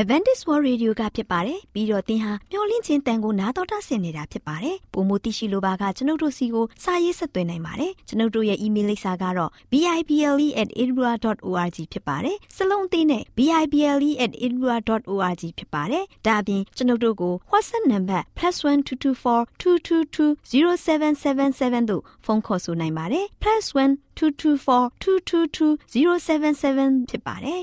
Advantage World Radio ကဖြစ်ပါတယ်ပြီးတော့သင်ဟာမျော်လင့်ခြင်းတန်ကိုနားတော်တာဆင်နေတာဖြစ်ပါတယ်ပုံမသိရှိလိုပါကကျွန်ုပ်တို့စီကိုစာရေးဆက်သွင်းနိုင်ပါတယ်ကျွန်ုပ်တို့ရဲ့ email လိပ်စာကတော့ bible@edinburgh.org ဖြစ်ပါတယ်စလုံးအသေးနဲ့ bible@edinburgh.org ဖြစ်ပါတယ်ဒါအပြင်ကျွန်ုပ်တို့ကို WhatsApp နံပါတ် +1224 222 0777တို့ဖုန်းခေါ်ဆိုနိုင်ပါတယ် +1 224 222 0777ဖြစ်ပါတယ်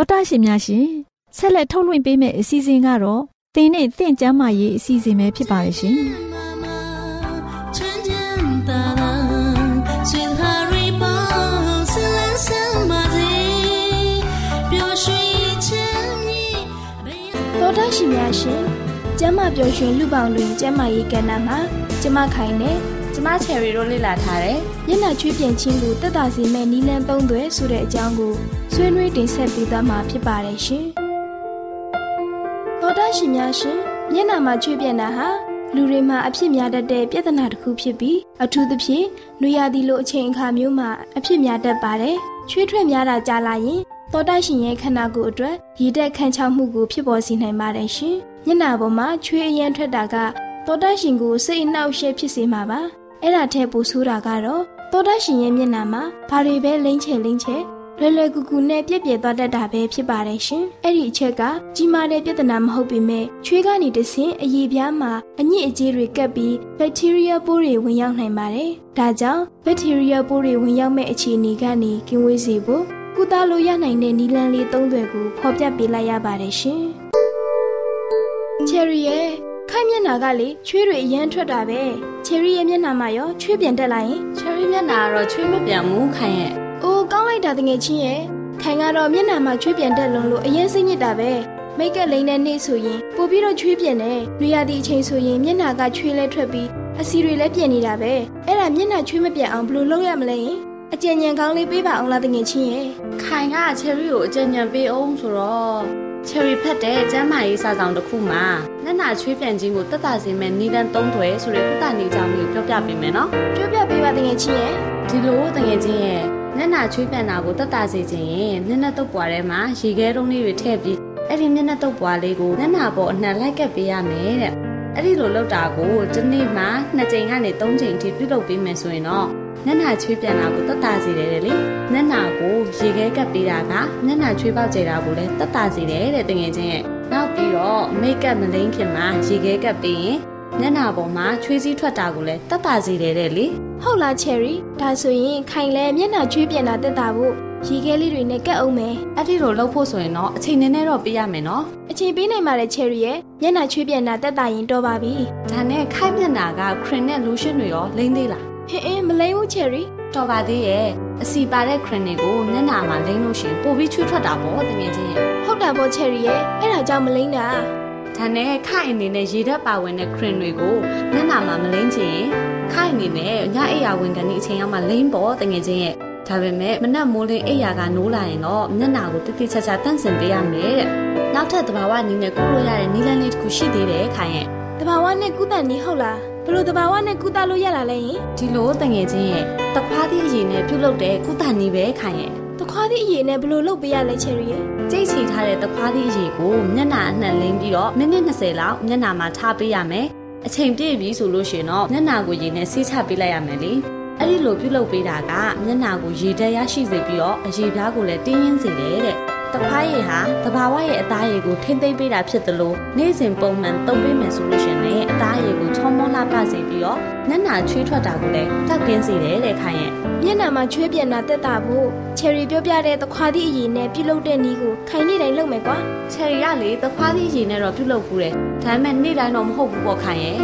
တော်တာရှင်များရှင်ဆက်လက်ထုတ်လွှင့်ပေးမယ့်အစီအစဉ်ကတော့သင်နဲ့သင်ကျမ်းမာရေးအစီအစဉ်ပဲဖြစ်ပါလိမ့်ရှင်တော်တာရှင်များရှင်ကျမပျော်ရွှင်လူပေါင်းတွင်ကျမရေးကဏ္ဍမှာကျမခိုင်နဲ့ကျမချယ်ရီတို့လေ့လာထားတယ်။မျက်နှာချွေးပြင်ခြင်းကိုတက်တာစီမဲ့နီလန်းသုံးသွဲဆိုတဲ့အကြောင်းကို ဆွေးနွေးတင်ဆက်ပေးသွားမှာဖြစ်ပါတယ်ရှင်။သောတာရှင်များရှင်မျက်နှာမှာချွေးပြင်တာဟာလူတွေမှာအဖြစ်များတတ်တဲ့ပြဿနာတစ်ခုဖြစ်ပြီးအထူးသဖြင့်နွေရာသီလိုအချိန်အခါမျိုးမှာအဖြစ်များတတ်ပါတယ်။ချွေးထွက်များတာကြာလာရင်သောတာရှင်ရဲ့ခန္ဓာကိုယ်အတွက်ရည်တက်ခန့်ချောက်မှုကိုဖြစ်ပေါ်စေနိုင်ပါတယ်ရှင်။မျက်နှာပေါ်မှာချွေးအရန်ထွက်တာကသောတရှင်ကိုစိတ်အနှောက်အယှက်ဖြစ်စေမှာပါအဲ့ဒါထက်ပိုဆိုးတာကတော့သောတရှင်ရဲ့မျက်နှာမှာဘာတွေပဲလိမ့်ချေလိမ့်ချေ လွယ်လွယ်ကူကူနဲ့ပြည့်ပြည့်သွားတတ်တာပဲဖြစ်ပါတယ်ရှင်အဲ့ဒီအချက်ကကြီးမားတဲ့ပြဿနာမဟုတ်ပေမဲ့ချွေးကနေတဆင်အရေပြားမှာအညစ်အကြေးတွေကပ်ပြီးဘက်တီးရီးယားပိုးတွေဝင်ရောက်နိုင်ပါတယ်ဒါကြောင့်ဘက်တီးရီးယားပိုးတွေဝင်ရောက်မဲ့အခြေအနေကနေကင်းဝေးစေဖို့ကုသလိုရနိုင်တဲ့နည်းလမ်းလေး၃သွယ်ကိုဖော်ပြပေးလိုက်ရပါတယ်ရှင်ချယ်ရီရဲ့ခိုင်မျက်နှာကလေချွေးတွေအရန်ထွက်တာပဲချယ်ရီရဲ့မျက်နှာမှာရောချွေးပြန်တက်လာရင်ချယ်ရီမျက်နှာကတော့ချွေးမပြန်ဘူးခိုင်ရဲ့ အိုးကောင်းလိုက်တာတငယ်ချင်းရဲ့ခိုင်ကတော့မျက်နှာမှာချွေးပြန်တက်လွန်လို့အရင်စိတ်ညစ်တာပဲမိတ်ကလိန်တဲ့နေ့ဆိုရင်ပို့ပြီးတော့ချွေးပြန်တယ်။နွေရာသီအချိန်ဆိုရင်မျက်နှာကချွေးလဲထွက်ပြီးအစီတွေလည်းပြင်နေတာပဲ။အဲ့ဒါမျက်နှာချွေးမပြန်အောင်ဘယ်လိုလုပ်ရမလဲ။အကြံဉာဏ်ကောင်းလေးပေးပါအောင်လားတငယ်ချင်းရဲ့။ခိုင်ကချယ်ရီကိုအကြံဉာဏ်ပေးအောင်ဆိုတော့ချယ်ရီဖက်တဲ့ကျမ်းမာရေးစာဆောင်တစ်ခုမှာမျက်နှာချွေးပြန်ခြင်းကိုတက်တာစေမဲ့နီလန်သုံးထွယ်ဆိုတဲ့ကုသနေကြောင်းကိုပြောပြပေးမယ်နော်ပြောပြပေးပါတကယ်ချင်းရဲ့ဒီလိုတကယ်ချင်းရဲ့ မျက်နှာချွေးပြန်တာကိုတက်တာစေခြင်းရင်မျက်နှာတုပ်ပွားထဲမှာရေခဲတုံးလေးတွေထည့်ပြီးအဲ့ဒီမျက်နှာတုပ်ပွားလေးကိုမျက်နှာပေါ်အနှံလိုက်ကပ်ပေးရမယ်တဲ့အဲ့ဒီလိုလုပ်တာကိုဒီနေ့မှ2ချိန်ကနေ3ချိန်ထိပြုလုပ်ပေးမယ်ဆိုရင်တော့မျက်နှာချွေးပြန်တာကိုတက်တာစေတယ်လေမျက်နှာကိုရေခဲကပ်ပေးတာကမျက်နှာချွေးပေါက်ကျတာကိုလည်းတက်တာစေတယ်တဲ့တကယ်ချင်းရဲ့နောက်ပြီးတော့မိတ်ကပ်မလိမ့်ခင်မှာရေခဲကပ်ပေးရင်မျက်နှာပေါ်မှာချွေးစည်းထွက်တာကိုလည်းတက်တာစေတယ်တဲ့လေ ဟုတ်လားချယ်ရီဒါဆိုရင်ခိုင်လဲမျက်နှာချွေးပြန်တာတက်တာဖို့ရေခဲလေးတွေနဲ့ကတ်အောင်မယ်အဲ့ဒီလိုလုပ်ဖို့ဆိုရင်တော့အချိန်နည်းနည်းတော့ပေးရမယ်နော်အချိန်ပေးနိုင်ပါတယ်ချယ်ရီရဲ့မျက်နှာချွေးပြန်တာတက်တာရင်တော့ပါပြီဒါနဲ့ခိုက်မျက်နာကခရင်နဲ့လိုရှင်တွေရောလိမ့်သေးလားဟင်းအင်းမလိမ့်ဘူးချယ်ရီတော်ပါသေးရဲ့အစီပါတဲ့ခရင်တွေကိုမျက်နာမှာလိမ့်လို့ရှရင်ပို့ပြီးချွေးထွက်တာပေါ့တကယ်ချင်းရဲ့ဟုတ်တာပေါ့ချယ်ရီရဲ့အဲ့ဒါကြောင့်မလိမ့်တာဒါနဲ့ခိုက်အနေနဲ့ရေဓာတ်ပါဝင်တဲ့ခရင်တွေကိုမျက်နာမှာမလိမ့်ချင်ရင် ခိုက်အနေနဲ့ညအိယာဝင်ကနေအချိန်ရောက်မှလိမ့်ပေါ့တကယ်ချင်းရဲ့ဒါပေမဲ့မနက်မိုးလင်းအိယာကနိုးလာရင်တော့မျက်နာကိုတိတိကျကျတန့်စင်ပေးရမယ်တဲ့နောက်ထပ်သဘာဝနည်းနဲ့ကုလို့ရတဲ့နည်းလမ်းလေးတစ်ခုရှိသေးတယ်ခိုင်ရဲ့တဘာဝနဲ့ကုသနီးဟုတ်လားဘလို့တဘာဝနဲ့ကုသလို့ရလာလဲယင်ဒီလိုတငယ်ချင်းရဲ့တခွားသည့်အရင်နဲ့ပြုတ်လုတဲ့ကုသနည်းပဲခိုင်ရဲ့တခွားသည့်အရေးနဲ့ဘလို့လုပ်ပေးရလဲချယ်ရီရဲ့ကြိတ်ချီထားတဲ့တခွားသည့်အရေကိုမျက်နှာအနှံ့လင်းပြီးတော့မိနစ်20လောက်မျက်နှာမှာထားပေးရမယ်။ အချိန်ပြည့်ပြီဆိုလို့ရှိရင်တော့မျက်နှာကိုရေနဲ့ဆေးချပေးလိုက်ရမယ်လေ။အဲ့ဒီလိုပြုလုပ်ပေးတာကမျက်နှာကိုရေတက်ရရှိစေပြီးတော့အရေပြားကိုလည်းတင်းရင်းစေတယ်တဲ့။ တခွားရည်ဟာတဘာဝရဲ့အသားရည်ကိုထိမ့်သိမ့်ပေးတာဖြစ်တယ်လို့နေ့စဉ်ပုံမှန်သုံးပေးမယ်ဆိုလို့ရှိရင်လည်းအသားရည်ကိုချောမောလှပစေပြီးတော့မျက်နှာချွေးထွက်တာကိုလည်းတောက်ကင်းစေတယ်တဲ့ခိုင်ရဲ့မျက်နှာမှာချွေးပြန်တာတက်တာဖို့ချယ်ရီပြောပြတဲ့တခွားသည့်အရေးနဲ့ပြုလုပ်တဲ့နီးကိုခိုင်နေတိုင်းလုပ်မယ်ကွာချယ်ရီကလေတခွားသည့်ရေနဲ့တော့ပြုတ်လုပ်ဘူးတယ်ဒါပေမဲ့နေ့တိုင်းတော့မဟုတ်ဘူးပေါ့ခိုင်ရဲ့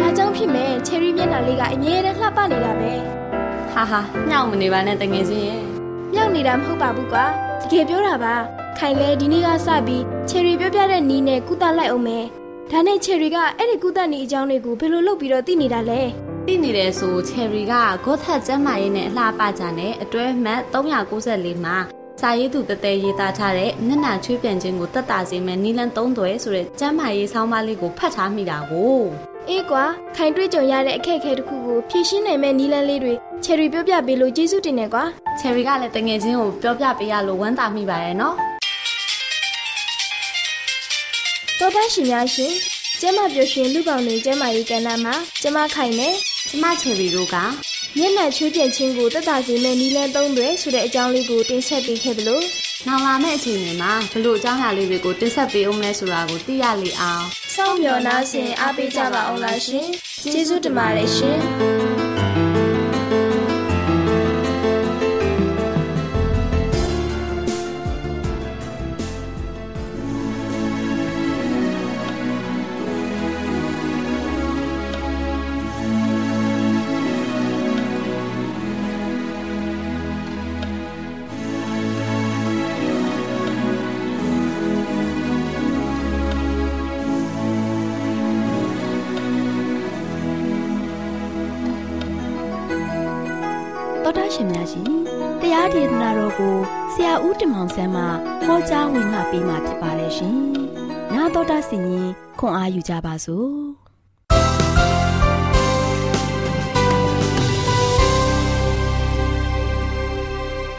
ဒါကြောင့်ဖြစ်မဲ့ချယ်ရီမျက်နှာလေးကအမြဲတမ်းလှပနေတာပဲဟာဟာညောင်မနေပါနဲ့တငယ်ချင်းရဲ့မြောက်နေတာမဟုတ်ပါဘူးကွာ တကယ်ပြောတာပါခိုင်လဲဒီနေ့ကစပြီးချယ်ရီပြောပြတဲ့နီးနဲ့ကုသလိုက်အောင်မယ်ဒါနဲ့ချယ်ရီကအဲ့ဒီကုသနီးအကြောင်းတွေကိုဘယ်လိုလုပ်ပြီးတော့သိနေတာလဲသိနေတယ်ဆိုချယ်ရီကဂေါထက်ကျမ်းမာရေးနဲ့အလှပကြတဲ့အတွဲမှတ်394မှာစာရေးသူတတဲရေးသားထားတဲ့မျက်နှာချွေးပြန်ခြင်းကိုတက်တာစေမဲ့နီလန်သုံးသွဲဆိုတဲ့ကျမ်းမာရေးဆောင်းပါးလေးကိုဖတ်ထားမိတာကိုအေးကွာခိုင်တွေ့ကြုံရတဲ့အခက်အခဲတစ်ခုကိုဖြေရှင်းနိုင်မဲ့နီလန်းလေးတွေ ချယ်ရီပြောပြပေးလို့ကျေးဇူးတင်တယ်ကွာချယ်ရီကလည်းတငယ်ချင်းကိုပြောပြပေးရလို့ဝမ်းသာမိပါရဲ့နော်တော်တန်းရှင်များရှင်ကျမပျော်ရွှင်လူပောင်တွေကျမရေးကဏ္ဍမှာကျမခိုင်နဲ့ကျမချယ်ရီတို့ကမျက်နှာချွေးပြန့်ခြင်းကိုတက်တာစေမဲ့နီလန်းသုံးတွေဆိုတဲ့အကြောင်းလေးကိုတင်ဆက်ပေးခဲ့သလိုနောက်လာမယ့်အချိန်တွေမှာဘလို့အကြောင်းအရာလေးတွေကိုတင်ဆက်ပေးအောင်လဲဆိုတာကိုသိရလေအောင်စောင့်မျှော်နာဆင်အားပေးကြပါအောင်လားရှင်ကျေးဇူးတင်ပါတယ်ရှင် ဆရာဦးတင်မောင်ဆန်းမှဟောကြားဝင်ငါပေးมาဖြစ်ပါတယ်ရှင်။나တော်တာစီရင်ခွန်အားယူကြပါစို့။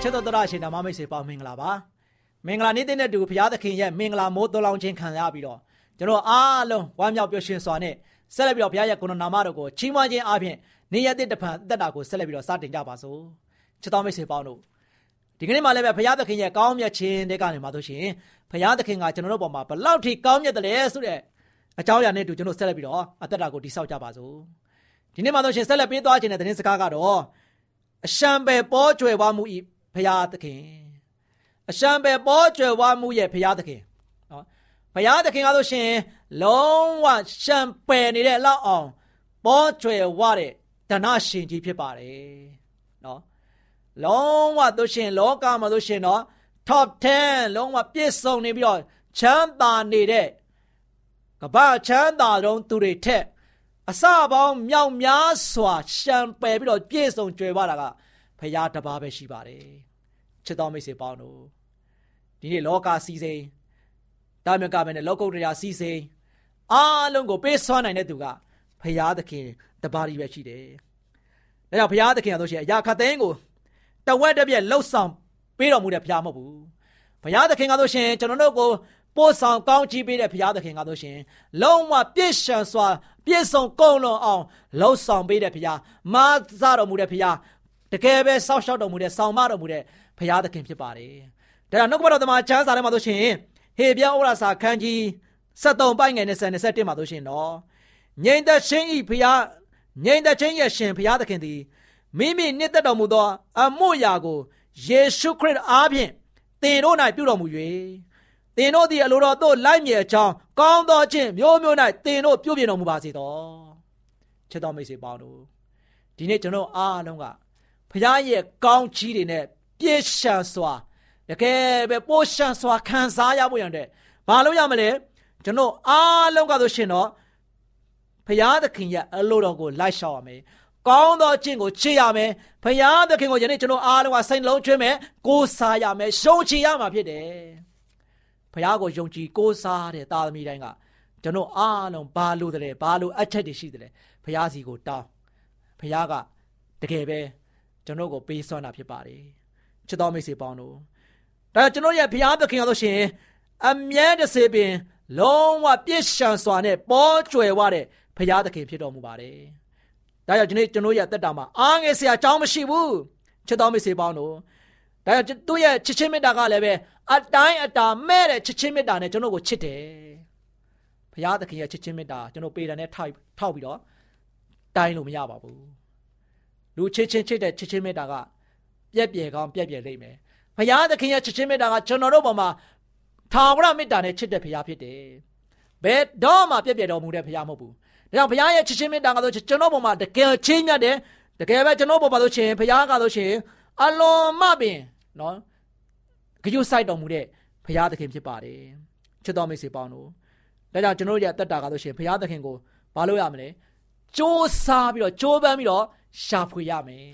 ချစ်တော်တော်ရှင်ဓမ္မမိတ်ဆွေပေါင်းမင်္ဂလာပါမင်္ဂလာနေ့တဲ့တူဘုရားသခင်ရဲ့မင်္ဂလာမိုးတော်လောင်ခြင်းခံရပြီးတော့ကျွန်တော်အားလုံးဝမ်းမြောက်ပျော်ရွှင်စွာနဲ့ဆက်လက်ပြီးတော့ဘုရားရဲ့ကိုယ်တော်နာမတော်ကိုချီးမွမ်းခြင်းအပြင်နေ့ရက်တစ်ဖန်တက်တာကိုဆက်လက်ပြီးတော့စတင်ကြပါစို့ချစ်တော်မိတ်ဆွေပေါင်းတို့ ဒီကနေ့မှလည်းပဲဘုရားသခင်ရဲ့ကောင်းမြတ်ခြင်းတွေကနေမှာတို့ရှင်ဘုရားသခင်ကကျွန်တော်တို့ပေါ်မှာဘလောက်ထိကောင်းမြတ်တယ်လဲဆိုတဲ့အကြောင်းအရာနဲ့တူကျွန်တော်ဆက်လက်ပြီးတော့အသက်တာကိုတိဆောက်ကြပါစို့ဒီနေ့မှတို့ရှင်ဆက်လက်ပေးသွားခြင်းတဲ့သတင်းစကားကတော့အရှံပဲပေါ်ကျွယ်ဝမှုဤဖရာသခင်အရှံပဲပေါ်ကျွယ်ဝမှုရဲ့ဖရာသခင်နော်ဖရာသခင်ကားလို့ရှင်လုံးဝရှံပယ်နေတဲ့လောက်အောင်ပေါ်ကျွယ်ဝတဲ့ဒဏရှင်ကြီးဖြစ်ပါတယ်နော် လုံးဝသူရှင်လောကမှာသူရှင်တော့ top 10လုံးဝပြည့်စုံနေပြီးတော့ချမ်းသာနေတဲ့ကမ္ဘာချမ်းသာတော့သူတွေထက်အစပေါင်းမြောက်များစွာရှံပယ်ပြီးတော့ပြည့်စုံကြွယ်ဝတာကဖရာတပါးပဲရှိပါတယ်ချစ်တော်မိတ်ဆွေပေါင်းတို့ဒီနေ့လောကစီစိန်တာမြကပဲနဲ့လောကုတ္တရာစီစိန်အားလုံးကိုပေးစွမ်းနိုင်တဲ့သူကဖရာသခင်တပါးကြီးပဲရှိတယ်။ဒါကြောင့်ဖရာသခင်ကဆိုရှင်အရာခတ်သိန်းကို တဝက်တစ်ပြက်လှုပ်ဆောင်ပေးတော်မူတဲ့ဖရာမဟုတ်ဘူး။ဖရာသခင်ကဆိုရှင်ကျွန်တော်တို့ကိုပို့ဆောင်ကောင်းချီးပေးတဲ့ဖရာသခင်ကဆိုရှင်လုံးဝပြည့်စုံစွာပြည့်စုံကုန်လွန်အောင်လှုပ်ဆောင်ပေးတဲ့ဖရာမာစတော်မူတဲ့ဖရာတကယ်ပဲစောက်ရှောက်တော်မူတဲ့ဆောင်မတော်မူတဲ့ဖရာသခင်ဖြစ်ပါတယ်။ဒါကြောင့်နှုတ်ကပတ်တော်သမာချမ်းစာထဲမှာဆိုရှင်ဟေပြဩရာစာခန်းကြီး73ပိုင်းငယ်20 21မှာဆိုရှင်နော်ငြိမ်သက်ခြင်းဤဖရာငြိမ်သက်ခြင်းရဲ့ရှင်ဖရာသခင်သည် မိမိနှစ်သက်တော်မူသောအမှုရာကိုယေရှုခရစ်အားဖြင့်သင်တို့၌ပြုတော်မူ၍သင်တို့သည်အလိုတော်သို့လိုက်မြေအကြောင်းကောင်းသောခြင်းမျိုးမျိုး၌သင်တို့ပြုပြင်တော်မူပါစေသောချစ်တော်မိတ်ဆွေပေါင်းတို့ဒီနေ့ကျွန်တော်အားလုံးကဖခင်ရဲ့ကောင်းချီးတွေနဲ့ပြည့်ရှံစွာတကယ်ပဲပိုးရှံစွာခံစားရဖို့ရတဲ့ဘာလို့ရမလဲကျွန်တော်အားလုံးကဆိုရှင်တော့ဖခင်သခင်ရဲ့အလိုတော်ကိုလိုက်ရှောက်ရမယ် ကောင်းသောအကျင့်ကိုချစ်ရမယ်ဖခင်သခင်ကိုယနေ့ကျွန်တော်အားလုံးကစိတ်လုံးကျွေးမယ်ကိုးစားရမယ်ရှုံးချရမှာဖြစ်တယ်ဖခင်ကိုယုံကြည်ကိုးစားတဲ့သားသမီးတိုင်းကကျွန်တော်အားလုံးဘာလို့တလဲဘာလို့အချက်တွေရှိတယ်ဖခင်စီကိုတောင်းဖခင်ကတကယ်ပဲကျွန်တော်ကိုပေးစွမ်းတာဖြစ်ပါတယ်ချစ်တော်မိတ်ဆွေပေါင်းတို့ဒါကျွန်တော်ရဲ့ဘုရားသခင်ရလို့ရှိရင်အမြဲတစေပင် လုံးဝပြည့်ရှံစွာနဲ့ပေါ်ကျွယ်ဝတဲ့ဘုရားသခင်ဖြစ်တော်မူပါတယ် ဒါကြောင့်ဒီနေ့ကျွန်တော်ရဲ့တက်တာမှာအားငယ်စရာအကြောင်းမရှိဘူးချစ်တော်မိတ်ဆွေပေါင်းတို့ဒါကြောင့်သူ့ရဲ့ချစ်ချင်းမေတ္တာကလည်းပဲအတိုင်းအတာမဲ့တဲ့ချစ်ချင်းမေတ္တာနဲ့ကျွန်တော်ကိုချစ်တယ်ဘုရားသခင်ရဲ့ချစ်ချင်းမေတ္တာကျွန်တော်ပေတာနဲ့ထောက်ထောက်ပြီးတော့တိုင်းလို့မရပါဘူးလူချစ်ချင်းချစ်တဲ့ချစ်ချင်းမေတ္တာကပြက်ပြယ်ကောင်းပြက်ပြယ်လိမ့်မယ်ဘုရားသခင်ရဲ့ချစ်ချင်းမေတ္တာကကျွန်တော်တို့ပေါ်မှာထာဝရမေတ္တာနဲ့ချစ်တဲ့ဘုရားဖြစ်တယ်ဘယ်တော့မှပြက်ပြယ်တော်မူတဲ့ဘုရားမဟုတ်ဘူး ဒါကြောင့်ဘုရားရဲ့ချစ်ချင်းမေတ္တာကဆိုကျွန်တော်ပေါ်မှာတကယ်ချင်းမြတ်တယ်တကယ်ပဲကျွန်တော်ပေါ်မှာဆိုရှင်ဘုရားကဆိုရှင်အလွန်မှပင်နော်ဂရုစိုက်တော်မူတဲ့ဘုရားသခင်ဖြစ်ပါတယ်ချစ်တော်မိတ်ဆွေပေါင်းတို့ဒါကြောင့်ကျွန်တော်ရဲ့အသက်တာကဆိုရှင်ဘုရားသခင်ကိုဘာလို့ရမလဲစ조사ပြီးတော့ကြိုးပမ်းပြီးတော့ရှာဖွေရမယ်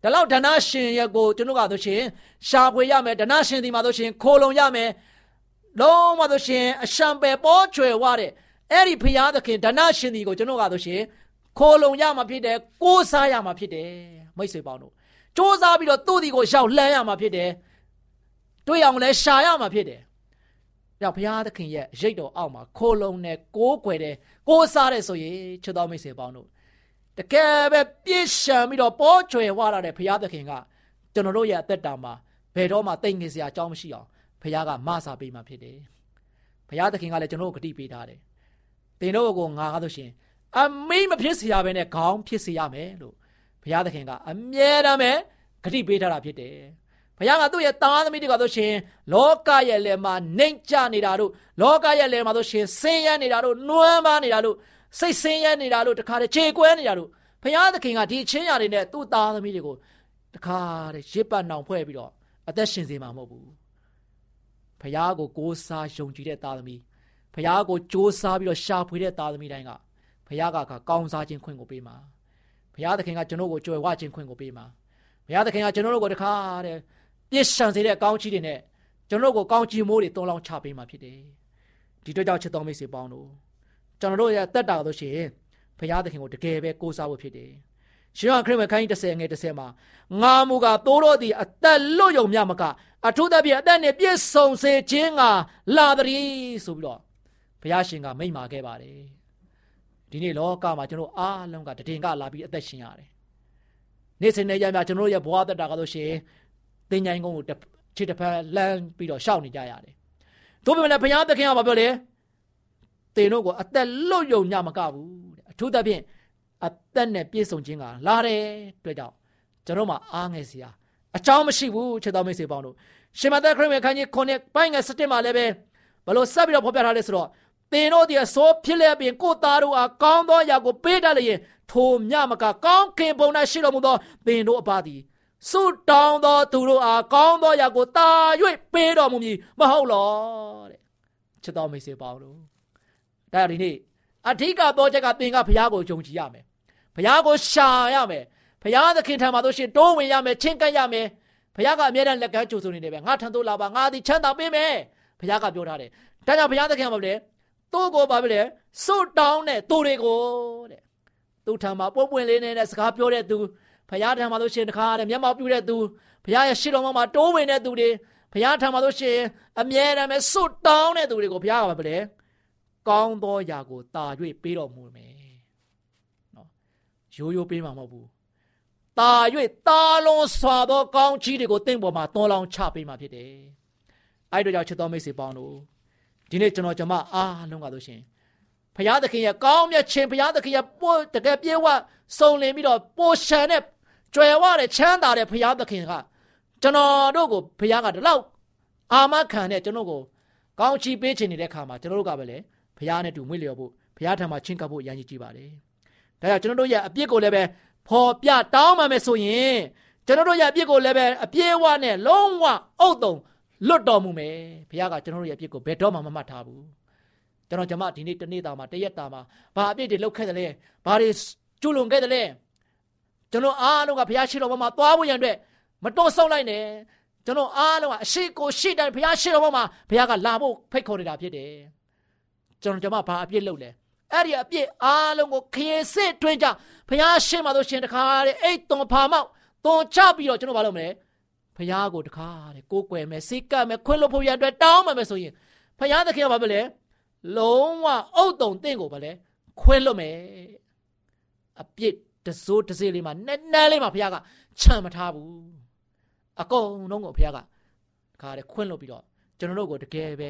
။ဒါလောက်ဒဏရှင်ရဲ့ကိုကျွန်တော်ကဆိုရှင်ရှာဖွေရမယ်ဒဏရှင်ဒီမှာဆိုရှင်ခိုလုံရမယ်။လုံးဝဆိုရှင်အရှံပယ်ပေါ်ချွယ်ဝတဲ့ အဲ့ဒီဖရာသခင်ဒဏရှင်ဒီကိုကျွန်တော်ကဆိုရှင်ခိုလုံရမှာဖြစ်တယ်ကိုးစားရမှာဖြစ်တယ်မိတ်ဆွေပေါင်းတို့စ조사ပြီးတော့သူ့ဒီကိုရောက်လှမ်းရမှာဖြစ်တယ်တွေ့အောင်လဲရှာရမှာဖြစ်တယ်။ကြောင့်ဘုရားသခင်ရဲ့ရိတ်တော်အောက်မှာခိုလုံနဲ့ကိုးကွယ်တဲ့ကိုးစားတဲ့ဆိုရင်ချစ်တော်မိတ်ဆွေပေါင်းတို့တကယ်ပဲပြည့်ရှံပြီးတော့ပေါ်ချွယ်ဝလာတဲ့ဘုရားသခင်ကကျွန်တော်တို့ရဲ့အသက်တာမှာဘယ်တော့မှတိတ်ငင်စရာအကြောင်းမရှိအောင်ဘုရားကမဆာပေးမှဖြစ်တယ်။ဘုရားသခင်ကလည်းကျွန်တော်တို့ဂတိပေးထားတယ်။ သင်တို့ကိုငါကားလို့ရှင်အမိမဖြစ်เสียပဲနဲ့ခေါင်းဖြစ်စေရမယ်လို့ဘုရားသခင်ကအမြဲတမ်းပဲဂတိပေးထားတာဖြစ်တယ်။ဘုရားကသူ့ရဲ့သားသမီးတွေကဆိုရှင်လောကရဲ့လယ်မှာနှိမ်ချနေတာတို့လောကရဲ့လယ်မှာဆိုရှင်ဆင်းရဲနေတာတို့နှွမ်းပါနေတာတို့စိတ်ဆင်းရဲနေတာလို့တခါတည်းခြေကွဲနေတာလို့ဘုရားသခင်ကဒီချင်းရာတွေနဲ့သူ့သားသမီးတွေကိုတခါတည်းရစ်ပတ်နှောင်ဖွဲ့ပြီးတော့အသက်ရှင်စေမှာမဟုတ်ဘူးဘုရားကိုကိုးစားယုံကြည်တဲ့သားသမီး ဘုရားကိုကြိုးစားပြီးတော့ရှာဖွေတဲ့သားသမီးတိုင်းကဘုရားကကောင်းစားခြင်းခွင့်ကိုပေးမှာဘုရားသခင်ကကျွန်တော်ကိုကြွယ်ဝခြင်းခွင့်ကိုပေးမှာဘုရားသခင်ကကျွန်တော်တို့ကိုတခါတည်းပြည့်စုံစေတဲ့ကောင်းချီးတွေနဲ့ကျွန်တော်တို့ကိုကောင်းချီးမိုးတွေတွန်းလောင်းချပေးမှာဖြစ်တယ်ဒီတော့ကြောင့်ချစ်တော်မိတ်ဆွေပေါင်းတို့ကျွန်တော်တို့ရဲ့တက်တာလို့ရှိရင်ဘုရားသခင်ကိုတကယ်ပဲကိုးစားဖို့ဖြစ်တယ်။ရှင်ရခရစ်ဝင်ခိုင်း30ငယ်30မှာငါမူကသိုးတော်သည်အသက်လွတ်ယုံမြမကအထူးသဖြင့်အသက်နဲ့ပြည့်စုံစေခြင်းကလာသည်ဆိုပြီးတော့ ဘုရားရှင်ကမိန့်မာခဲ့ပါတယ်။ဒီနေ့လောကမှာကျွန်တော်အားလုံးကတည်င်ကလာပြီးအသက်ရှင်ရတယ်။နေ့စဉ်နဲ့ရမြကျွန်တော်ရဲ့ဘဝတက်တာကလို့ရှိရင်သင်ញိုင်းကုန်းကိုခြေတစ်ဖက်လမ်းပြီးတော့ရှောက်နေကြရတယ်။သို့ပေမဲ့ဘုရားသခင်ကဘာပြောလဲ။သင်တို့ကိုအသက်လွတ်ယုံညမကဘူးတဲ့အထူးသဖြင့်အသက်နဲ့ပြည့်စုံခြင်းကလာတယ်တွေ့ကြောင့်ကျွန်တော်မှအားငယ်စရာအကြောင်းမရှိဘူးချက်တော်မိတ်ဆွေပေါင်းတို့ရှင်မသက်ခရစ်ဝင်ခန်းကြီးခုနှစ်ပိုင်းငယ်7မှာလည်းပဲဘလို့ဆက်ပြီးတော့ဖော်ပြထားလဲဆိုတော့ သင်တို့ဒီအစိုးဖြစ်လျက်ပင်ကိုသားတို့အားကောင်းသောအရာကိုပေးတတ်လျင်ထိုမြမကကောင်းခင်ပုံ၌ရှိတော်မူသောသင်တို့အပါသည်ဆုတောင်းသောသူတို့အားကောင်းသောအရာကိုတာ၍ပေးတော်မူမည်မဟုတ်လောတဲ့ချစ်တော်မိတ်ဆွေပေါင်းတို့ဒါဒီနေ့အဓိကတော့ချက်ကသင်ကဘုရားကိုယုံကြည်ရမယ်ဘုရားကိုရှာရမယ်ဘုရားသခင်ထံမှာဆိုရှင်တိုးဝင်ရမယ်ချင်းကပ်ရမယ်ဘုရားကအမြဲတမ်းလက်ကမ်းကြိုဆိုနေတယ်ပဲငါထံသို့လာပါငါသည်ချမ်းသာပေးမယ်ဘုရားကပြောထားတယ်ဒါကြောင့်ဘုရားသခင်ကဘာလဲ သူ့ကိုဘာလဲစွတ်တောင်းတဲ့သူတွေကိုတဲ့သူ့ထံမှာပွပွင့်လေးနဲ့စကားပြောတဲ့သူဘုရားထံမှာဆိုရှင်တခါတဲ့မျက်မှောက်ပြုတဲ့သူဘုရားရဲ့ရှေ့တော်မှာတိုးဝင်တဲ့သူတွေဘုရားထံမှာဆိုရှင်အမြဲတမ်းပဲစွတ်တောင်းတဲ့သူတွေကိုဘုရားကဘာလဲကောင်းသောຢာကိုတာ၍ပေးတော်မူမယ်နော်ရိုးရိုးပေးမှာမဟုတ်ဘူးတာ၍တာလုံးစွာသောကောင်းချီးတွေကိုတင့်ပေါ်မှာသွန်လောင်းချပေးမှာဖြစ်တယ်အဲ့တို့ကြောင့်ချစ်တော်မိတ်ဆွေပေါင်းတို့ ဒီနေ့ကျွန်တော်ကျွန်မအားလုံးကလို့ရှင်ဘုရားသခင်ရဲ့ကောင်းမြတ်ခြင်းဘုရားသခင်ရဲ့ပို့တကယ်ပြေဝစုံလင်ပြီးတော့ပိုရှန်တဲ့ကြွယ်ဝတဲ့ချမ်းသာတဲ့ဘုရားသခင်ကကျွန်တော်တို့ကိုဘုရားကဒီလောက်အာမခံတဲ့ကျွန်တော်ကိုကောင်းချီးပေးခြင်းနေတဲ့ခါမှာကျွန်တော်တို့ကပဲလေဘုရားနဲ့တူမွေ့လျော်ဖို့ဘုရားထံမှာချင်းကပ်ဖို့ရည်ရည်ကြည့်ပါတယ်။ဒါကြောင့်ကျွန်တော်တို့ရဲ့အပြစ်ကိုလည်းပဲဖော်ပြတောင်းမှမယ်ဆိုရင်ကျွန်တော်တို့ရဲ့အပြစ်ကိုလည်းပဲအပြည့်အဝနဲ့လုံးဝအုတ်တုံ လွတ်တော်မူမယ်။ဘုရားကကျွန်တော်တို့ရဲ့အပြစ်ကိုဘယ်တော့မှမမှတ်ထားဘူး။ကျွန်တော်ဂျမဒီနေ့တနေ့တာမှာတရက်တာမှာဘာအပြစ်တွေလုပ်ခဲ့တယ်လဲ။ဘာတွေကျူးလွန်ခဲ့တယ်လဲ။ကျွန်တော်အားလုံးကဘုရားရှိတော်မှာသွားဖို့ရန်အတွက်မတော်ဆုံးလိုက်နဲ့ကျွန်တော်အားလုံးကအရှိကိုရှိတိုင်းဘုရားရှိတော်မှာဘုရားကလာဖို့ဖိတ်ခေါ်နေတာဖြစ်တယ်ကျွန်တော်ကျွန်မဘာအပြစ်လုပ်လဲအဲ့ဒီအပြစ်အားလုံးကိုခရေစစ်တွင်းကြဘုရားရှင်းပါလို့ရှင်တခါတဲ့အိတ်သွန်ဖာမောက်သွန်ချပြီးတော့ကျွန်တော်ဘာလုပ်မလဲ ဘုရားကိုတခါတဲ့ကိုးကွယ်မယ်စိတ်ကပ်မယ်ခွင့်လို့ဖို့ရအတွက်တောင်းမှမယ်ဆိုရင်ဘုရားသခင်ကဘာပဲလဲလုံးဝအုတ်တုံတင့်ကိုဘာလဲခွင့်လို့မယ်အပြစ်တစိုးတစေးလေးမှာနက်နက်လေးမှာဘုရားကချမ်းမထားဘူးအကုန်လုံးကိုဘုရားကခါတဲ့ခွင့်လို့ပြီးတော့ကျွန်တော်တို့ကိုတကယ်ပဲ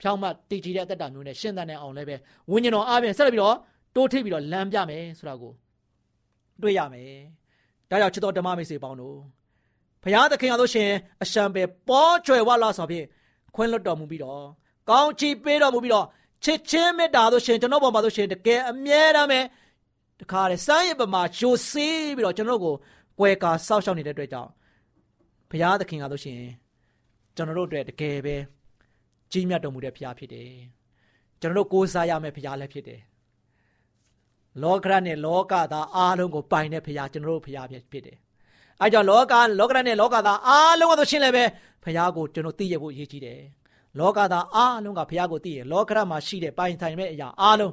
ဖြောင်းမတည်ကြည်တဲ့အသက်တာမျိုးနဲ့ရှင်းသန်တဲ့အောင်လည်းပဲဝိညာဉ်တော်အားဖြင့်ဆက်လက်ပြီးတော့တိုးထိပ်ပြီးတော့လမ်းပြမယ်ဆိုတာကိုတွေ့ရမယ်။ဒါကြောင့်ချစ်တော်ဓမ္မမိတ်ဆွေပေါင်းတို့ ဘုရားသခင်အားလို့ရှင်အရှံပဲပေါ်ကျွယ်ဝလာဆိုဖြင့်ခွင့်လွတ်တော်မူပြီးတော့ကောင်းချီးပေးတော်မူပြီးတော့ချစ်ချင်းမေတ္တာလို့ရှင်ကျွန်တော်ပေါ်မှာလို့ရှင်တကယ်အမြဲတမ်းပဲတခါတည်းစမ်းရပမာရှိုးစေးပြီးတော့ကျွန်တော်ကိုကွယ်ကာစောက်ရှောက်နေတဲ့အတွက်ကြောင့်ဘုရားသခင်ကလို့ရှင်ကျွန်တော်တို့အတွက်တကယ်ပဲကြီးမြတ်တော်မူတဲ့ဘုရားဖြစ်တယ်ကျွန်တော်တို့ကိုးစားရမယ့်ဘုရားလည်းဖြစ်တယ်လောကရနဲ့လောကသားအားလုံးကိုပိုင်တဲ့ဘုရားကျွန်တော်တို့ဘုရားဖြစ်တယ် အဲကြောင့်လောကလောကရနဲ့လောကသားအားလုံးကိုရှင်းလည်းပဲဘုရားကိုကျွန်တော်သိရဖို့အရေးကြီးတယ်လောကသားအားလုံးကဘုရားကိုသိရလောကရမှာရှိတဲ့ပိုင်ဆိုင်မဲ့အရာအားလုံး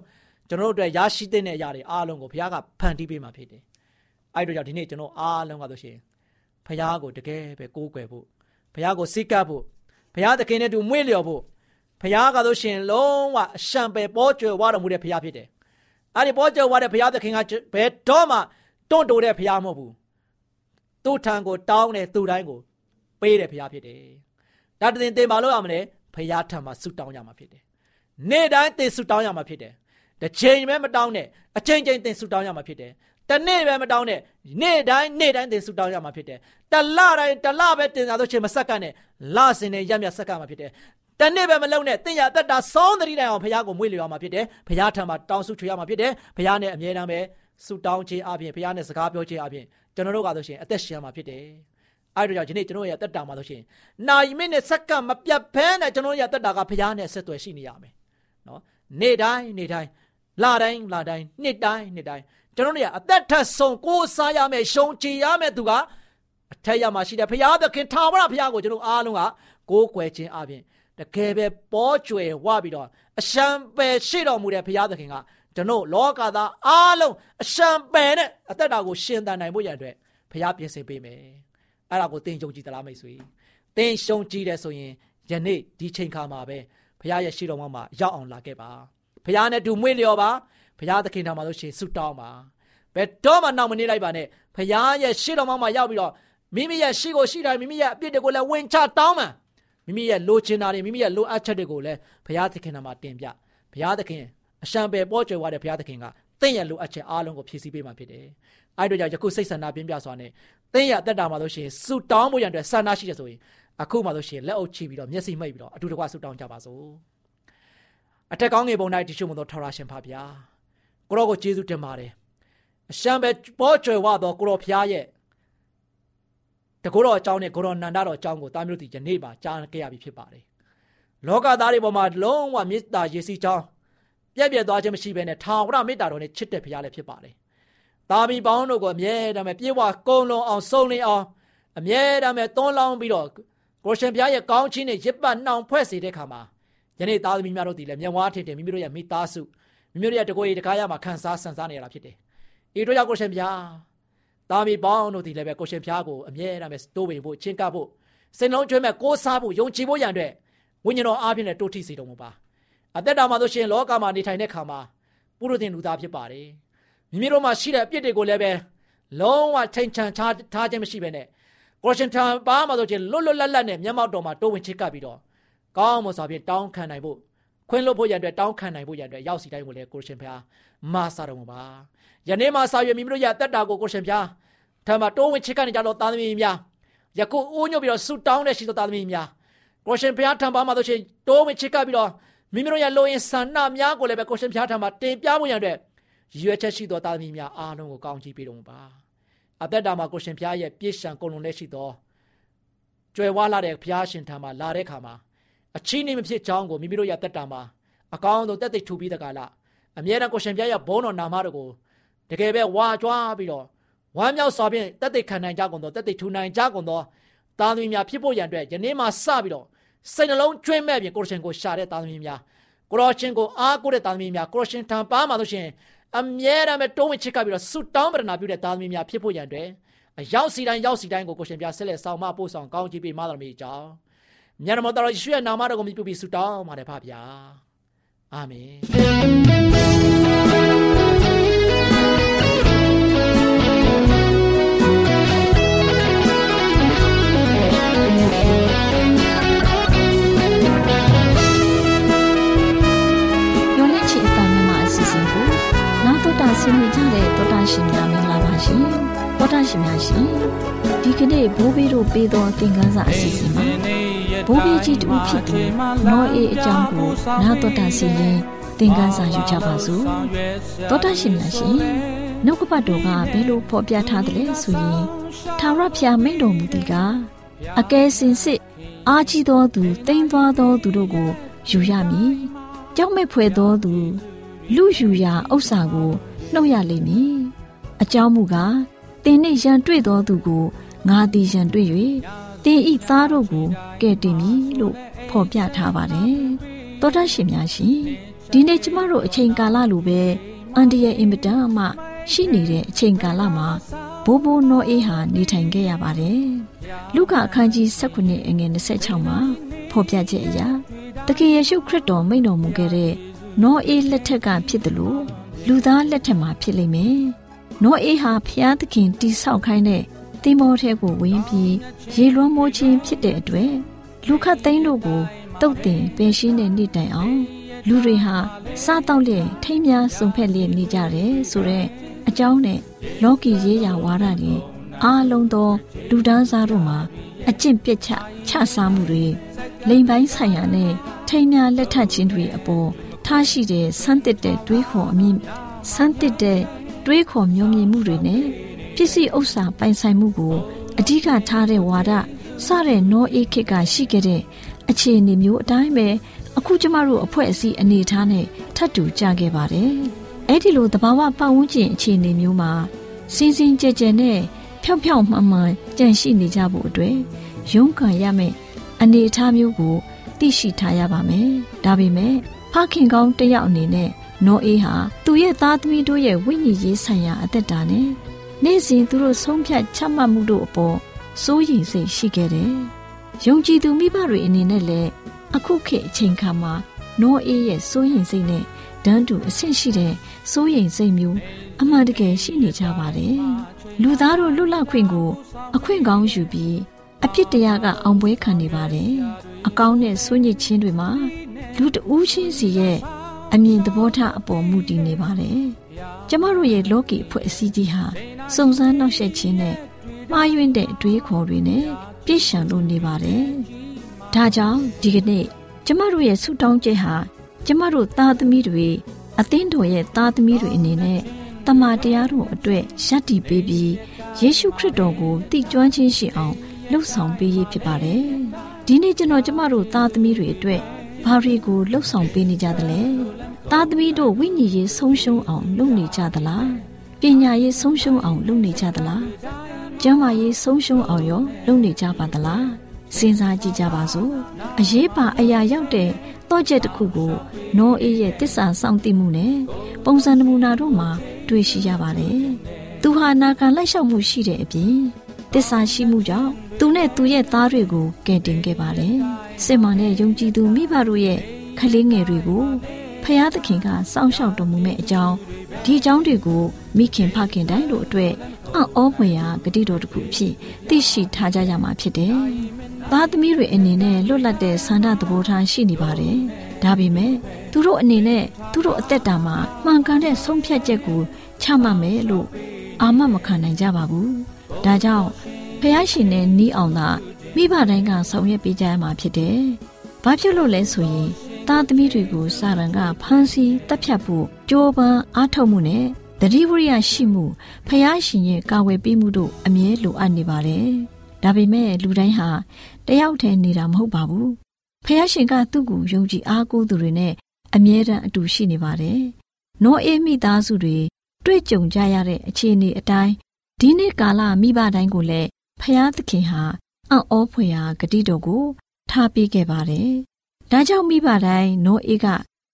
ကျွန်တော်တို့အတွက်ရရှိတဲ့အရာတွေအားလုံးကိုဘုရားကဖန်တီးပေးမှာဖြစ်တယ်အဲတို့ကြောင့်ဒီနေ့ကျွန်တော်အားလုံးကဆိုရှင်ဘုရားကိုတကယ်ပဲကိုးကွယ်ဖို့ဘုရားကိုစိတ်ကပ်ဖို့ဘုရားသခင်နဲ့တူမွေ့လျော်ဖို့ဘုရားကဆိုရှင်လုံးဝအရှံပယ်ပေါ်ကျွယ်ဝတော်မူတဲ့ဘုရားဖြစ်တယ်။အဲဒီပေါ်ကျွယ်ဝတဲ့ဘုရားသခင်ကဘယ်တော့မှတွန့်တိုတဲ့ဘုရားမဟုတ်ဘူး။ သူ့ထံကိုတောင်းတဲ့သူတိုင်းကိုပေးတဲ့ဘုရားဖြစ်တယ်။ဒါတရင်တင်ပါလို့ရမလဲဘုရားထံမှာဆုတောင်းရမှာဖြစ်တယ်။နေ့တိုင်းတင်ဆုတောင်းရမှာဖြစ်တယ်။တစ်ချိန်ပဲမတောင်းနဲ့အချိန်ချင်းတင်ဆုတောင်းရမှာဖြစ်တယ်။တနေ့ပဲမတောင်းနဲ့နေ့တိုင်းနေ့တိုင်းတင်ဆုတောင်းရမှာဖြစ်တယ်။တလတိုင်းတလပဲတင်စားလို့ချိန်မဆက်ကနဲ့လစင်နဲ့ရက်မြတ်ဆက်ကမှာဖြစ်တယ်တနေ့ပဲမလုံးနဲ့တင်ရသက်တာစောင်းသတိတိုင်အောင်ဘုရားကိုမွေ့လျော်မှာဖြစ်တယ်ဘုရားထံမှာတောင်းဆုချွေရမှာဖြစ်တယ်ဘုရားနဲ့အမြဲတမ်းပဲဆုတောင်းခြင်းအပြင်ဘုရားနဲ့စကားပြောခြင်းအပြင် ကျွန်တော်တို့ကဆိုရှင်အသက်ရှင်ရမှာဖြစ်တယ်အဲ့ဒါကြောင့်ဒီနေ့ကျွန်တော်ရဲ့တက်တာမှာဆိုရှင်နာယီမိနဲ့စက္ကန့်မပြတ်ဖဲနဲ့ကျွန်တော်ရဲ့တက်တာကဘုရားနဲ့ဆက်သွယ်ရှိနေရမယ်နော်နေ့တိုင်းနေ့တိုင်းလတိုင်းလတိုင်းနှစ်တိုင်းနှစ်တိုင်းကျွန်တော်တို့ရဲ့အသက်ထက်ဆုံးကိုးစားရမယ်ရှုံချရမယ်သူကအထက်ရမှာရှိတယ်ဘုရားသခင်ထာဝရဘုရားကိုကျွန်တော်အားလုံးကကိုးကွယ်ခြင်းအပြင်တကယ်ပဲပေါ်ကျွယ်ဝပြီးတော့အရှံပယ်ရှိတော်မူတဲ့ဘုရားသခင်က ကျွန်တော်လောကသားအားလုံးအရှံပယ်နဲ့အသက်တာကိုရှင်သန်နိုင်ဖို့ရတဲ့ဘုရားပြင်ဆင်ပေးမယ်အဲ့ဒါကိုသင်ယုံကြည်သလားမိတ်ဆွေသင်ရှုံကြည်တယ်ဆိုရင်ယနေ့ဒီချိန်ခါမှာပဲဘုရားရဲ့ရှိတော်မှာရောက်အောင်လာခဲ့ပါဘုရားနဲ့တူမွေ့လျော်ပါဘုရားသခင်တော်မှာလို့ရှိရင်ဆုတောင်းပါဘယ်တော့မှနောက်မနေလိုက်ပါနဲ့ဘုရားရဲ့ရှိတော်မှာရောက်ပြီးတော့မိမိရဲ့ရှိကိုရှိတိုင်းမိမိရဲ့အပြစ်တွေကိုလည်းဝင်ချတောင်းမှန်မိမိရဲ့လိုချင်တာတွေမိမိရဲ့လိုအပ်ချက်တွေကိုလည်းဘုရားသခင်နာမှာတင်ပြဘုရားသခင် အရှံပယ်ပေါ်ကျွယ်ဝတဲ့ဘုရားသခင်ကသင်ရဲ့လိုအပ်ချက်အားလုံးကိုဖြည့်ဆည်းပေးမှာဖြစ်တယ်။အဲဒီတော့ကြောင့်ယခုစိတ်ဆန္ဒပြင်းပြစွာနဲ့သင်ရဲ့အသက်တာမှာလို့ရှိရင်ဆူတောင်းဖို့ရတဲ့ဆန္ဒရှိတယ်ဆိုရင်အခုမှလို့ရှိရင်လက်အုပ်ချပြီးတော့မျက်စိမှိတ်ပြီးတော့အတူတကွဆူတောင်းကြပါစို့။အထက်ကောင်းငယ်ပုံ၌တရှိမှုသောထာဝရရှင်ဖပါဗျာ။ကိုရောကိုကျေးဇူးတင်ပါတယ်။အရှံပယ်ပေါ်ကျွယ်ဝသောကိုရောဖျားရဲ့တကောတော်အကြောင်းနဲ့ကိုရောနန္ဒတော်အကြောင်းကိုတာမျိုးတီယနေ့ပါကြားခဲ့ရပြီဖြစ်ပါတယ်။လောကသားတွေပေါ်မှာလုံးဝမေတ္တာရည်စီကြောင်း ပြည့်ပြည့်သွားခြင်းမရှိဘဲနဲ့ထာဝရမေတ္တာတော်နဲ့ချစ်တဲ့ဘုရားလည်းဖြစ်ပါတယ်။တာမီပေါင်းတို့ကိုအမြဲတမ်းပြေဝကုံလုံးအောင်စုံလင်အောင်အမြဲတမ်းသွန်းလောင်းပြီးတော့ကိုရှင်ဘုရားရဲ့ကောင်းခြင်းနဲ့ရစ်ပတ်နှောင်ဖွဲ့စေတဲ့ခါမှာယနေ့သားသမီးများတို့ဒီလည်းမျက်ဝါးထင်တယ်မိမိတို့ရဲ့မိသားစုမိမိတို့ရဲ့တကိုယ်ရည်တကားရမှာခံစားဆန်စားနေရတာဖြစ်တယ်။ဤတို့ကြောင့်ကိုရှင်ဘုရားတာမီပေါင်းတို့ဒီလည်းပဲကိုရှင်ဘုရားကိုအမြဲတမ်းပဲတိုးဝင်ဖို့ချင်းကပ်ဖို့စိတ်လုံးကျွမ်းမဲ့ကိုးစားဖို့ယုံကြည်ဖို့ရန်အတွက်ဝိညာဉ်တော်အားဖြင့်လည်းတိုးထိစေတော်မူပါ အသက်တာမှာဆိုရှင်လောကမှာနေထိုင်တဲ့ခါမှာပုရုသင်လူသားဖြစ်ပါတယ်မိမိတို့မှာရှိတဲ့အပြစ်တွေကိုလည်းပဲလုံးဝထိန်ချန်ထားထားခြင်းမရှိဘဲနဲ့ကိုရှင်ထံပါမှာဆိုရှင်လွတ်လွတ်လပ်လပ်နဲ့မျက်မှောက်တော်မှာတိုးဝင်ချစ်ကပ်ပြီးတော့ကောင်းမွန်စွာဖြင့်တောင်းခံနိုင်ဖို့ခွင့်လွှတ်ဖို့ရန်အတွက်တောင်းခံနိုင်ဖို့ရန်အတွက်ရောက်စီတိုင်းကိုလည်းကိုရှင်ဖျားမာစာတော်မူပါယနေ့မှာစာရွက်မိမိတို့ရဲ့အသက်တာကိုကိုရှင်ဖျားထံမှာတိုးဝင်ချစ်ကပ်နေကြတော့သားသမီးများယခုအိုးညွတ်ပြီးတော့ဆူတောင်းတဲ့ရှိသောသားသမီးများကိုရှင်ဘုရားထံပါမှာတို့ချင်းတိုးဝင်ချစ်ကပ်ပြီးတော့ မိမိတို့ရဲ့လိုရင်ဆန္ဒများကိုလည်းပဲကိုရှင်ဘုရားထံမှာတင်ပြမှုရတဲ့ရွေးချက်ရှိသောသားသမီးများအားလုံးကိုကောင်းချီးပေးတော်မူပါအသက်တာမှာကိုရှင်ဘုရားရဲ့ပြည့်စုံကုန်လုံးတဲ့ရှိသောကြွယ်ဝလာတဲ့ဘုရားရှင်ထံမှာလာတဲ့ခါမှာအချင်းနေမဖြစ်ကြောင်းကိုမိမိတို့ရဲ့သက်တာမှာအကောင်းဆုံးတက်သိထူပြီးတကလားအမြဲတမ်းကိုရှင်ဘုရားရဲ့ဘုန်းတော်နာမတော်ကိုတကယ်ပဲဝါကြွားပြီးတော့ဝမ်းမြောက်စွာဖြင့်တက်သိခံနိုင်ကြကုန်သောတက်သိထူနိုင်ကြကုန်သောသားသမီးများဖြစ်ဖို့ရန်အတွက်ယနေ့မှစပြီးတော့ စိတ်နှလုံးကျွင်းမဲ့ပြင်ကိုရှင်ကိုရှာတဲ့သားသမီးများကိုရရှင်ကိုအားကိုးတဲ့သားသမီးများကိုရရှင်ထံပါမှာလို့ရှင်အမြဲတမ်းပဲတုံးဝင်ချစ်ကပ်ပြီးတော့ဆုတောင်းပရနာပြုတဲ့သားသမီးများဖြစ်ဖို့ရန်အတွက်အရောက်စီတိုင်းရောက်စီတိုင်းကိုကိုရှင်ပြဆက်လက်ဆောင်မပို့ဆောင်ကောင်းချီးပေးမတော်မူကြောင်းမြတ်တော်တော်ယေရှုရဲ့နာမတော်ကိုမြှုပ်ပြီးဆုတောင်းပါတယ်ဖပါဗျာအာမင် နေ့ဘိုးဘေးတို့ပေးသောသင်ခန်းစာအစီအစဉ်မှာဘိုးဘေးကြီးတူဖြစ်သူနောအေးအကြောင်းကိုနားတောတာဆင်းရင်သင်ခန်းစာယူကြပါစို့တောတာရှင်များရှင်နှုတ်ကပတ်တော်ကဘယ်လိုဖော်ပြထားသလဲဆိုရင်ထာဝရဘုရားမိန့်တော်မူသည်ကအကယ်စင်စစ်အာကြီးသောသူတိမ်သွားသောသူတို့ကိုယူရမည်ကြောက်မဲ့ဖွယ်သောသူလူယူရာဥစ္စာကိုနှုတ်ရလိမ့်မည်အကြောင်းမူကားတင်းနှင့်ရန်တွေ့သောသူကို ငါသည်ရန်တွေ့၍တင်းဤသားတို့ကိုကဲ့တင်မည်လို့ဖော်ပြထားပါတယ်သောတရှင်များရှင်ဒီနေ့ကျမတို့အချိန်ကာလလိုပဲအန်ဒီရဲ့အင်မတန်မှရှိနေတဲ့အချိန်ကာလမှာဘိုးဘိုးနောအေးဟာနေထိုင်ခဲ့ရပါတယ်လူကအခန်းကြီး19အငယ်26မှာဖော်ပြချက်အရာတခင်ယေရှုခရစ်တော်မိန့်တော်မူခဲ့တဲ့နောအေးလက်ထက်ကဖြစ်တယ်လို့လူသားလက်ထက်မှာဖြစ်လိမ့်မယ်။နောအေးဟာဖျားသခင်တိဆောက်ခိုင်းတဲ့ သင်္ဘောထဲကိုဝင်ပြီးရေလွှမ်းမိုးခြင်းဖြစ်တဲ့အတွက်လူခတ်သိန်းတို့ကိုတုတ်တင်ပင်ရှင်းတဲ့နေ့တိုင်အောင် လူတွေဟာစားတော့လျက်ထိမ်းများစုံဖက်လျက်နေကြတယ်ဆိုတော့အကြောင်းနဲ့လောကီရေးရာဝါဒတွေအားလုံးသောလူဒန်းစားတို့မှာအကျင့်ပြစ်ချချစားမှုတွေလိမ်ပိုင်းဆိုင်ရာနဲ့ထိမ်းများလက်ထပ်ခြင်းတွေအပေါ်ထားရှိတဲ့ဆန်းတစ်တဲ့တွေးခေါ်အမြင့်ဆန်းတစ်တဲ့တွေးခေါ်မျိုးမြင်မှုတွေနဲ့ ပစ္စည်းဥစ္စာပိုင်ဆိုင်မှုကိုအဓိကထားတဲ့ဝါဒစတဲ့နောအေးခေတ်ကရှိခဲ့တဲ့အခြေအနေမျိုးအတိုင်းပဲအခုကျမတို့အဖွဲ့အစည်းအနေထားနဲ့ထပ်တူကြခဲ့ပါတယ်။အဲ့ဒီလိုသဘာဝပတ်ဝန်းကျင်အခြေအနေမျိုးမှာစင်းစင်းကြဲကြဲနဲ့ဖြောက်ဖြောက်မှန်မှန်ကြန့်ရှိနေကြဖို့အတွက်ရုန်းကန်ရမယ့်အနေအထားမျိုးကိုသိရှိထားရပါမယ်။ဒါပေမဲ့ဖခင်ကောင်းတယောက်အနေနဲ့နောအေးဟာသူ့ရဲ့သားသမီးတို့ရဲ့ဝိညာဉ်ရေးဆိုင်ရာအသက်တာနဲ့ နေ့စဉ်သူတို့ဆုံးဖြတ်ချမှတ်မှုတို့အပေါ်စိုးရိမ်စိတ်ရှိခဲ့တယ်။ယုံကြည်သူမိဘတွေအနေနဲ့လည်းအခုခေတ်အချိန်ခါမှာနောအေးရဲ့စိုးရိမ်စိတ်နဲ့တန်းတူအဆင့်ရှိတဲ့စိုးရိမ်စိတ်မျိုးအမှန်တကယ်ရှိနေကြပါတယ်။လူသားတို့လွတ်လပ်ခွင့်ကိုအခွင့်ကောင်းယူပြီးအဖြစ်တရားကအောင်ပွဲခံနေပါတယ်။အကောင်းနဲ့ဆွညစ်ချင်းတွေမှာလူတဦးချင်းစီရဲ့အမြင်သဘောထားအပေါ်မူတည်နေပါတယ်။ကျမတို့ရဲ့လောကီအဖွဲ့အစည်းကြီးဟာ စုံစမ်းနှောက်ယှက်ခြင်းနဲ့မှားယွင်းတဲ့အတွေးခေါ်တွေနဲ့ပြည့်ရှံလို့နေပါတယ်။ဒါကြောင့်ဒီကနေ့ကျမတို့ရဲ့ဆုတောင်းချက်ဟာကျမတို့သားသမီးတွေအသင်းတော်ရဲ့သားသမီးတွေအနေနဲ့တမန်တရားတို့အတွက်ယက်တည်ပေးပြီးယေရှုခရစ်တော်ကိုတည်ကျွမ်းခြင်းရှိအောင်လှုပ်ဆောင်ပေးရေးဖြစ်ပါတယ်။ဒီနေ့ကျွန်တော်ကျမတို့သားသမီးတွေအတွက်ဘာတွေကိုလှုပ်ဆောင်ပေးနေကြသလဲသားသမီးတို့ဝိညာဉ်ရေးဆုံးရှုံးအောင်လုပ်နေကြသလား ပညာရေးဆုံးရှုံးအောင်လုပ်နေကြသလားကျမ်းမာရေးဆုံးရှုံးအောင်ရောလုပ်နေကြပါသလားစဉ်းစားကြည့်ကြပါစို့အရေးပါအရာရောက်တဲ့တော့ချက်တစ်ခုကိုနောအေးရဲ့တစ္ဆာစောင့်သိမှုနဲ့ပုံစံနမူနာတို့မှာတွေ့ရှိရပါတယ်သူဟာနာခံလိုက်လျှောက်မှုရှိတဲ့အပြင်တစ္ဆာရှိမှုကြောင့်သူနဲ့သူရဲ့သားတွေကိုကယ်တင်ခဲ့ပါတယ်။စစ်မှန်တဲ့ယုံကြည်သူမိဘတို့ရဲ့ခလေးငယ်တွေကို ဖျားသခင်ကစောင့်ရှောက်တော်မူမဲ့အကြောင်းဒီအကြောင်းတွေကိုမိခင်ဖခင်တိုင်းတို့အတွက်အော့အောဖွယ်ရာဂတိတော်တစ်ခုဖြစ်သိရှိထားကြရမှာဖြစ်တယ်။သားသမီးတွေအနေနဲ့လွတ်လပ်တဲ့ဆန္ဒသဘောထားရှိနေပါတယ်။ဒါပေမဲ့သူတို့အနေနဲ့သူတို့အသက်တာမှာမှန်ကန်တဲ့ဆုံးဖြတ်ချက်ကိုချမှတ်မယ်လို့အာမမခံနိုင်ကြပါဘူး။ဒါကြောင့်ဖះရှင်နဲ့နီးအောင်သာမိဘတိုင်းကဆောင်ရွက်ပေးကြရမှာဖြစ်တယ်။ဘာဖြစ်လို့လဲဆိုရင် သားသမီးတွေကိုစာရန်ကဖမ်းဆီးတပ်ဖြတ်ဖို့ကြိုးပမ်းအားထုတ်မှုနဲ့တတိဝရိယရှိမှုဖះရှင်ရဲ့ကာဝယ်ပေးမှုတို့အမြဲလိုအပ်နေပါတယ်။ဒါပေမဲ့လူတိုင်းဟာတယောက်တည်းနေတာမဟုတ်ပါဘူး။ဖះရှင်ကသူ့ကိုယုံကြည်အားကိုးသူတွေနဲ့အမြဲတမ်းအတူရှိနေပါတယ်။နောအေးမိသားစုတွေတွေ့ကြုံကြရတဲ့အခြေအနေအတိုင်းဒီနေ့ကာလမိဘတိုင်းကိုလည်းဖះသခင်ဟာအံ့ဩဖွယ်ရာဂတိတော်ကိုထားပေးခဲ့ပါတယ်။ ဒါကြောင့်မိဘတိုင်းနောအေးက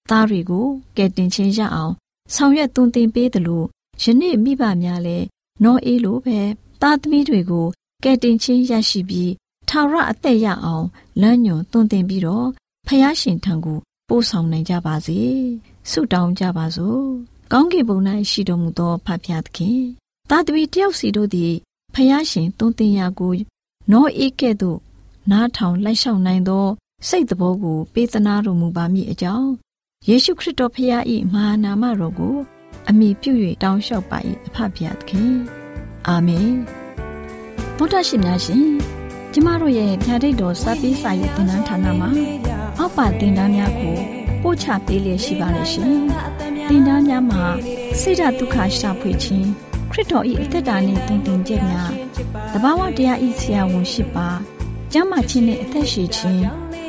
သားတွေကိုကယ်တင်ခြင်းရအောင် ဆောင်ရွက်သွန်သင်ပေးတယ်လို့ယနေ့မိဘများလည်းနောအေးလိုပဲသားသမီးတွေကိုကယ်တင်ခြင်းရရှိပြီးထာဝရအသက်ရအောင်လမ်းညွန်သွန်သင်ပြီးတော့ဖះရှင်ထံကိုပို့ဆောင်နိုင်ကြပါစေ။ဆုတောင်းကြပါစို့။ကောင်းကင်ဘုံ၌ရှိတော်မူသောဖဖျားသခင်သားသမီးတယောက်စီတို့သည်ဖះရှင်သွန်သင်ရာကိုနောအေးကဲ့သို့နားထောင်လိုက်လျှောက်နိုင်သော စိတ်တဘောကိုပေးသနာတော်မူပါမည်အကြောင်းယေရှုခရစ်တော်ဖခင်၏မဟာနာမတော်ကို အမိပြု၍တောင်းလျှောက်ပါ၏အဖဖခင်သခင်အာမင်ဗုဒ္ဓရှင်များရှင်ကျမတို့ရဲ့ဗျာဒိတ်တော်စပေးစာရေးတင်နန်းဌာနမှာအောက်ပါတင်ဒားများကိုပို့ချပေးလျက်ရှိပါတယ်ရှင်တင်ဒားများမှာဆိဒ္ဓတုခရှာဖွေခြင်းခရစ်တော်၏အသက်တာနှင့်တင်တင်ကြများတဘာဝတရားဤဆရာဝန်ရှိပါကျမ်းမာခြင်းနဲ့အသက်ရှိခြင်း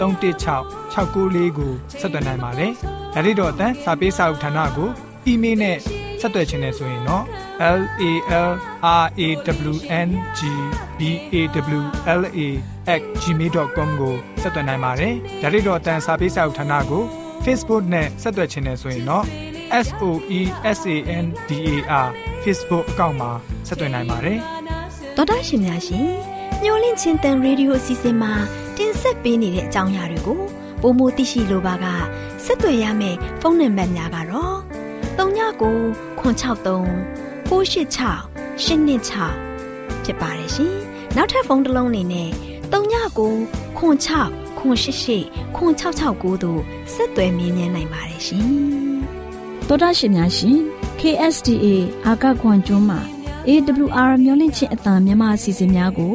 316 694ကိုဆက်သွင်းနိုင်ပါတယ်။ဒါ့အပြင်တော့အတန်းစာပေးစာဥထာဏာကိုအီးမေးလ်နဲ့ဆက်သွယ်ခြင်းနဲ့ဆိုရင်တော့ l a l r a w n g b a w l a @ gmail.com ကိုဆက်သွင်းနိုင်ပါတယ်။ဒါ့အပြင်တော့အတန်းစာပေးစာဥထာဏာကို Facebook နဲ့ဆက်သွယ်ခြင်းနဲ့ဆိုရင်တော့ S O E S A N D A R Facebook အကောင့်မှာဆက်သွင်းနိုင်ပါတယ်။ဒေါက်တာရှင်များရှင် ညိုလင့်ချင်းတန်ရေဒီယိုအစီအစဉ်မှာတင်ဆက်ပေးနေတဲ့အကြောင်းအရာတွေကိုပိုမိုသိရှိလိုပါကဆက်သွယ်ရမယ့်ဖုန်းနံပါတ်များကတော့39ကို663 986 126ဖြစ်ပါတယ်ရှင်။နောက်ထပ်ဖုန်းတစ်လုံးနေနဲ့39ကို6 6 988 9669တို့ဆက်သွယ်မြင်းမြန်းနိုင်ပါတယ်ရှင်။သောတာရှင်များရှင် KSTA အာကခွန်ကျွန်းမှာ AWR မျိုးလင့်ချင်းအတံမြန်မာအစီအစဉ်များကို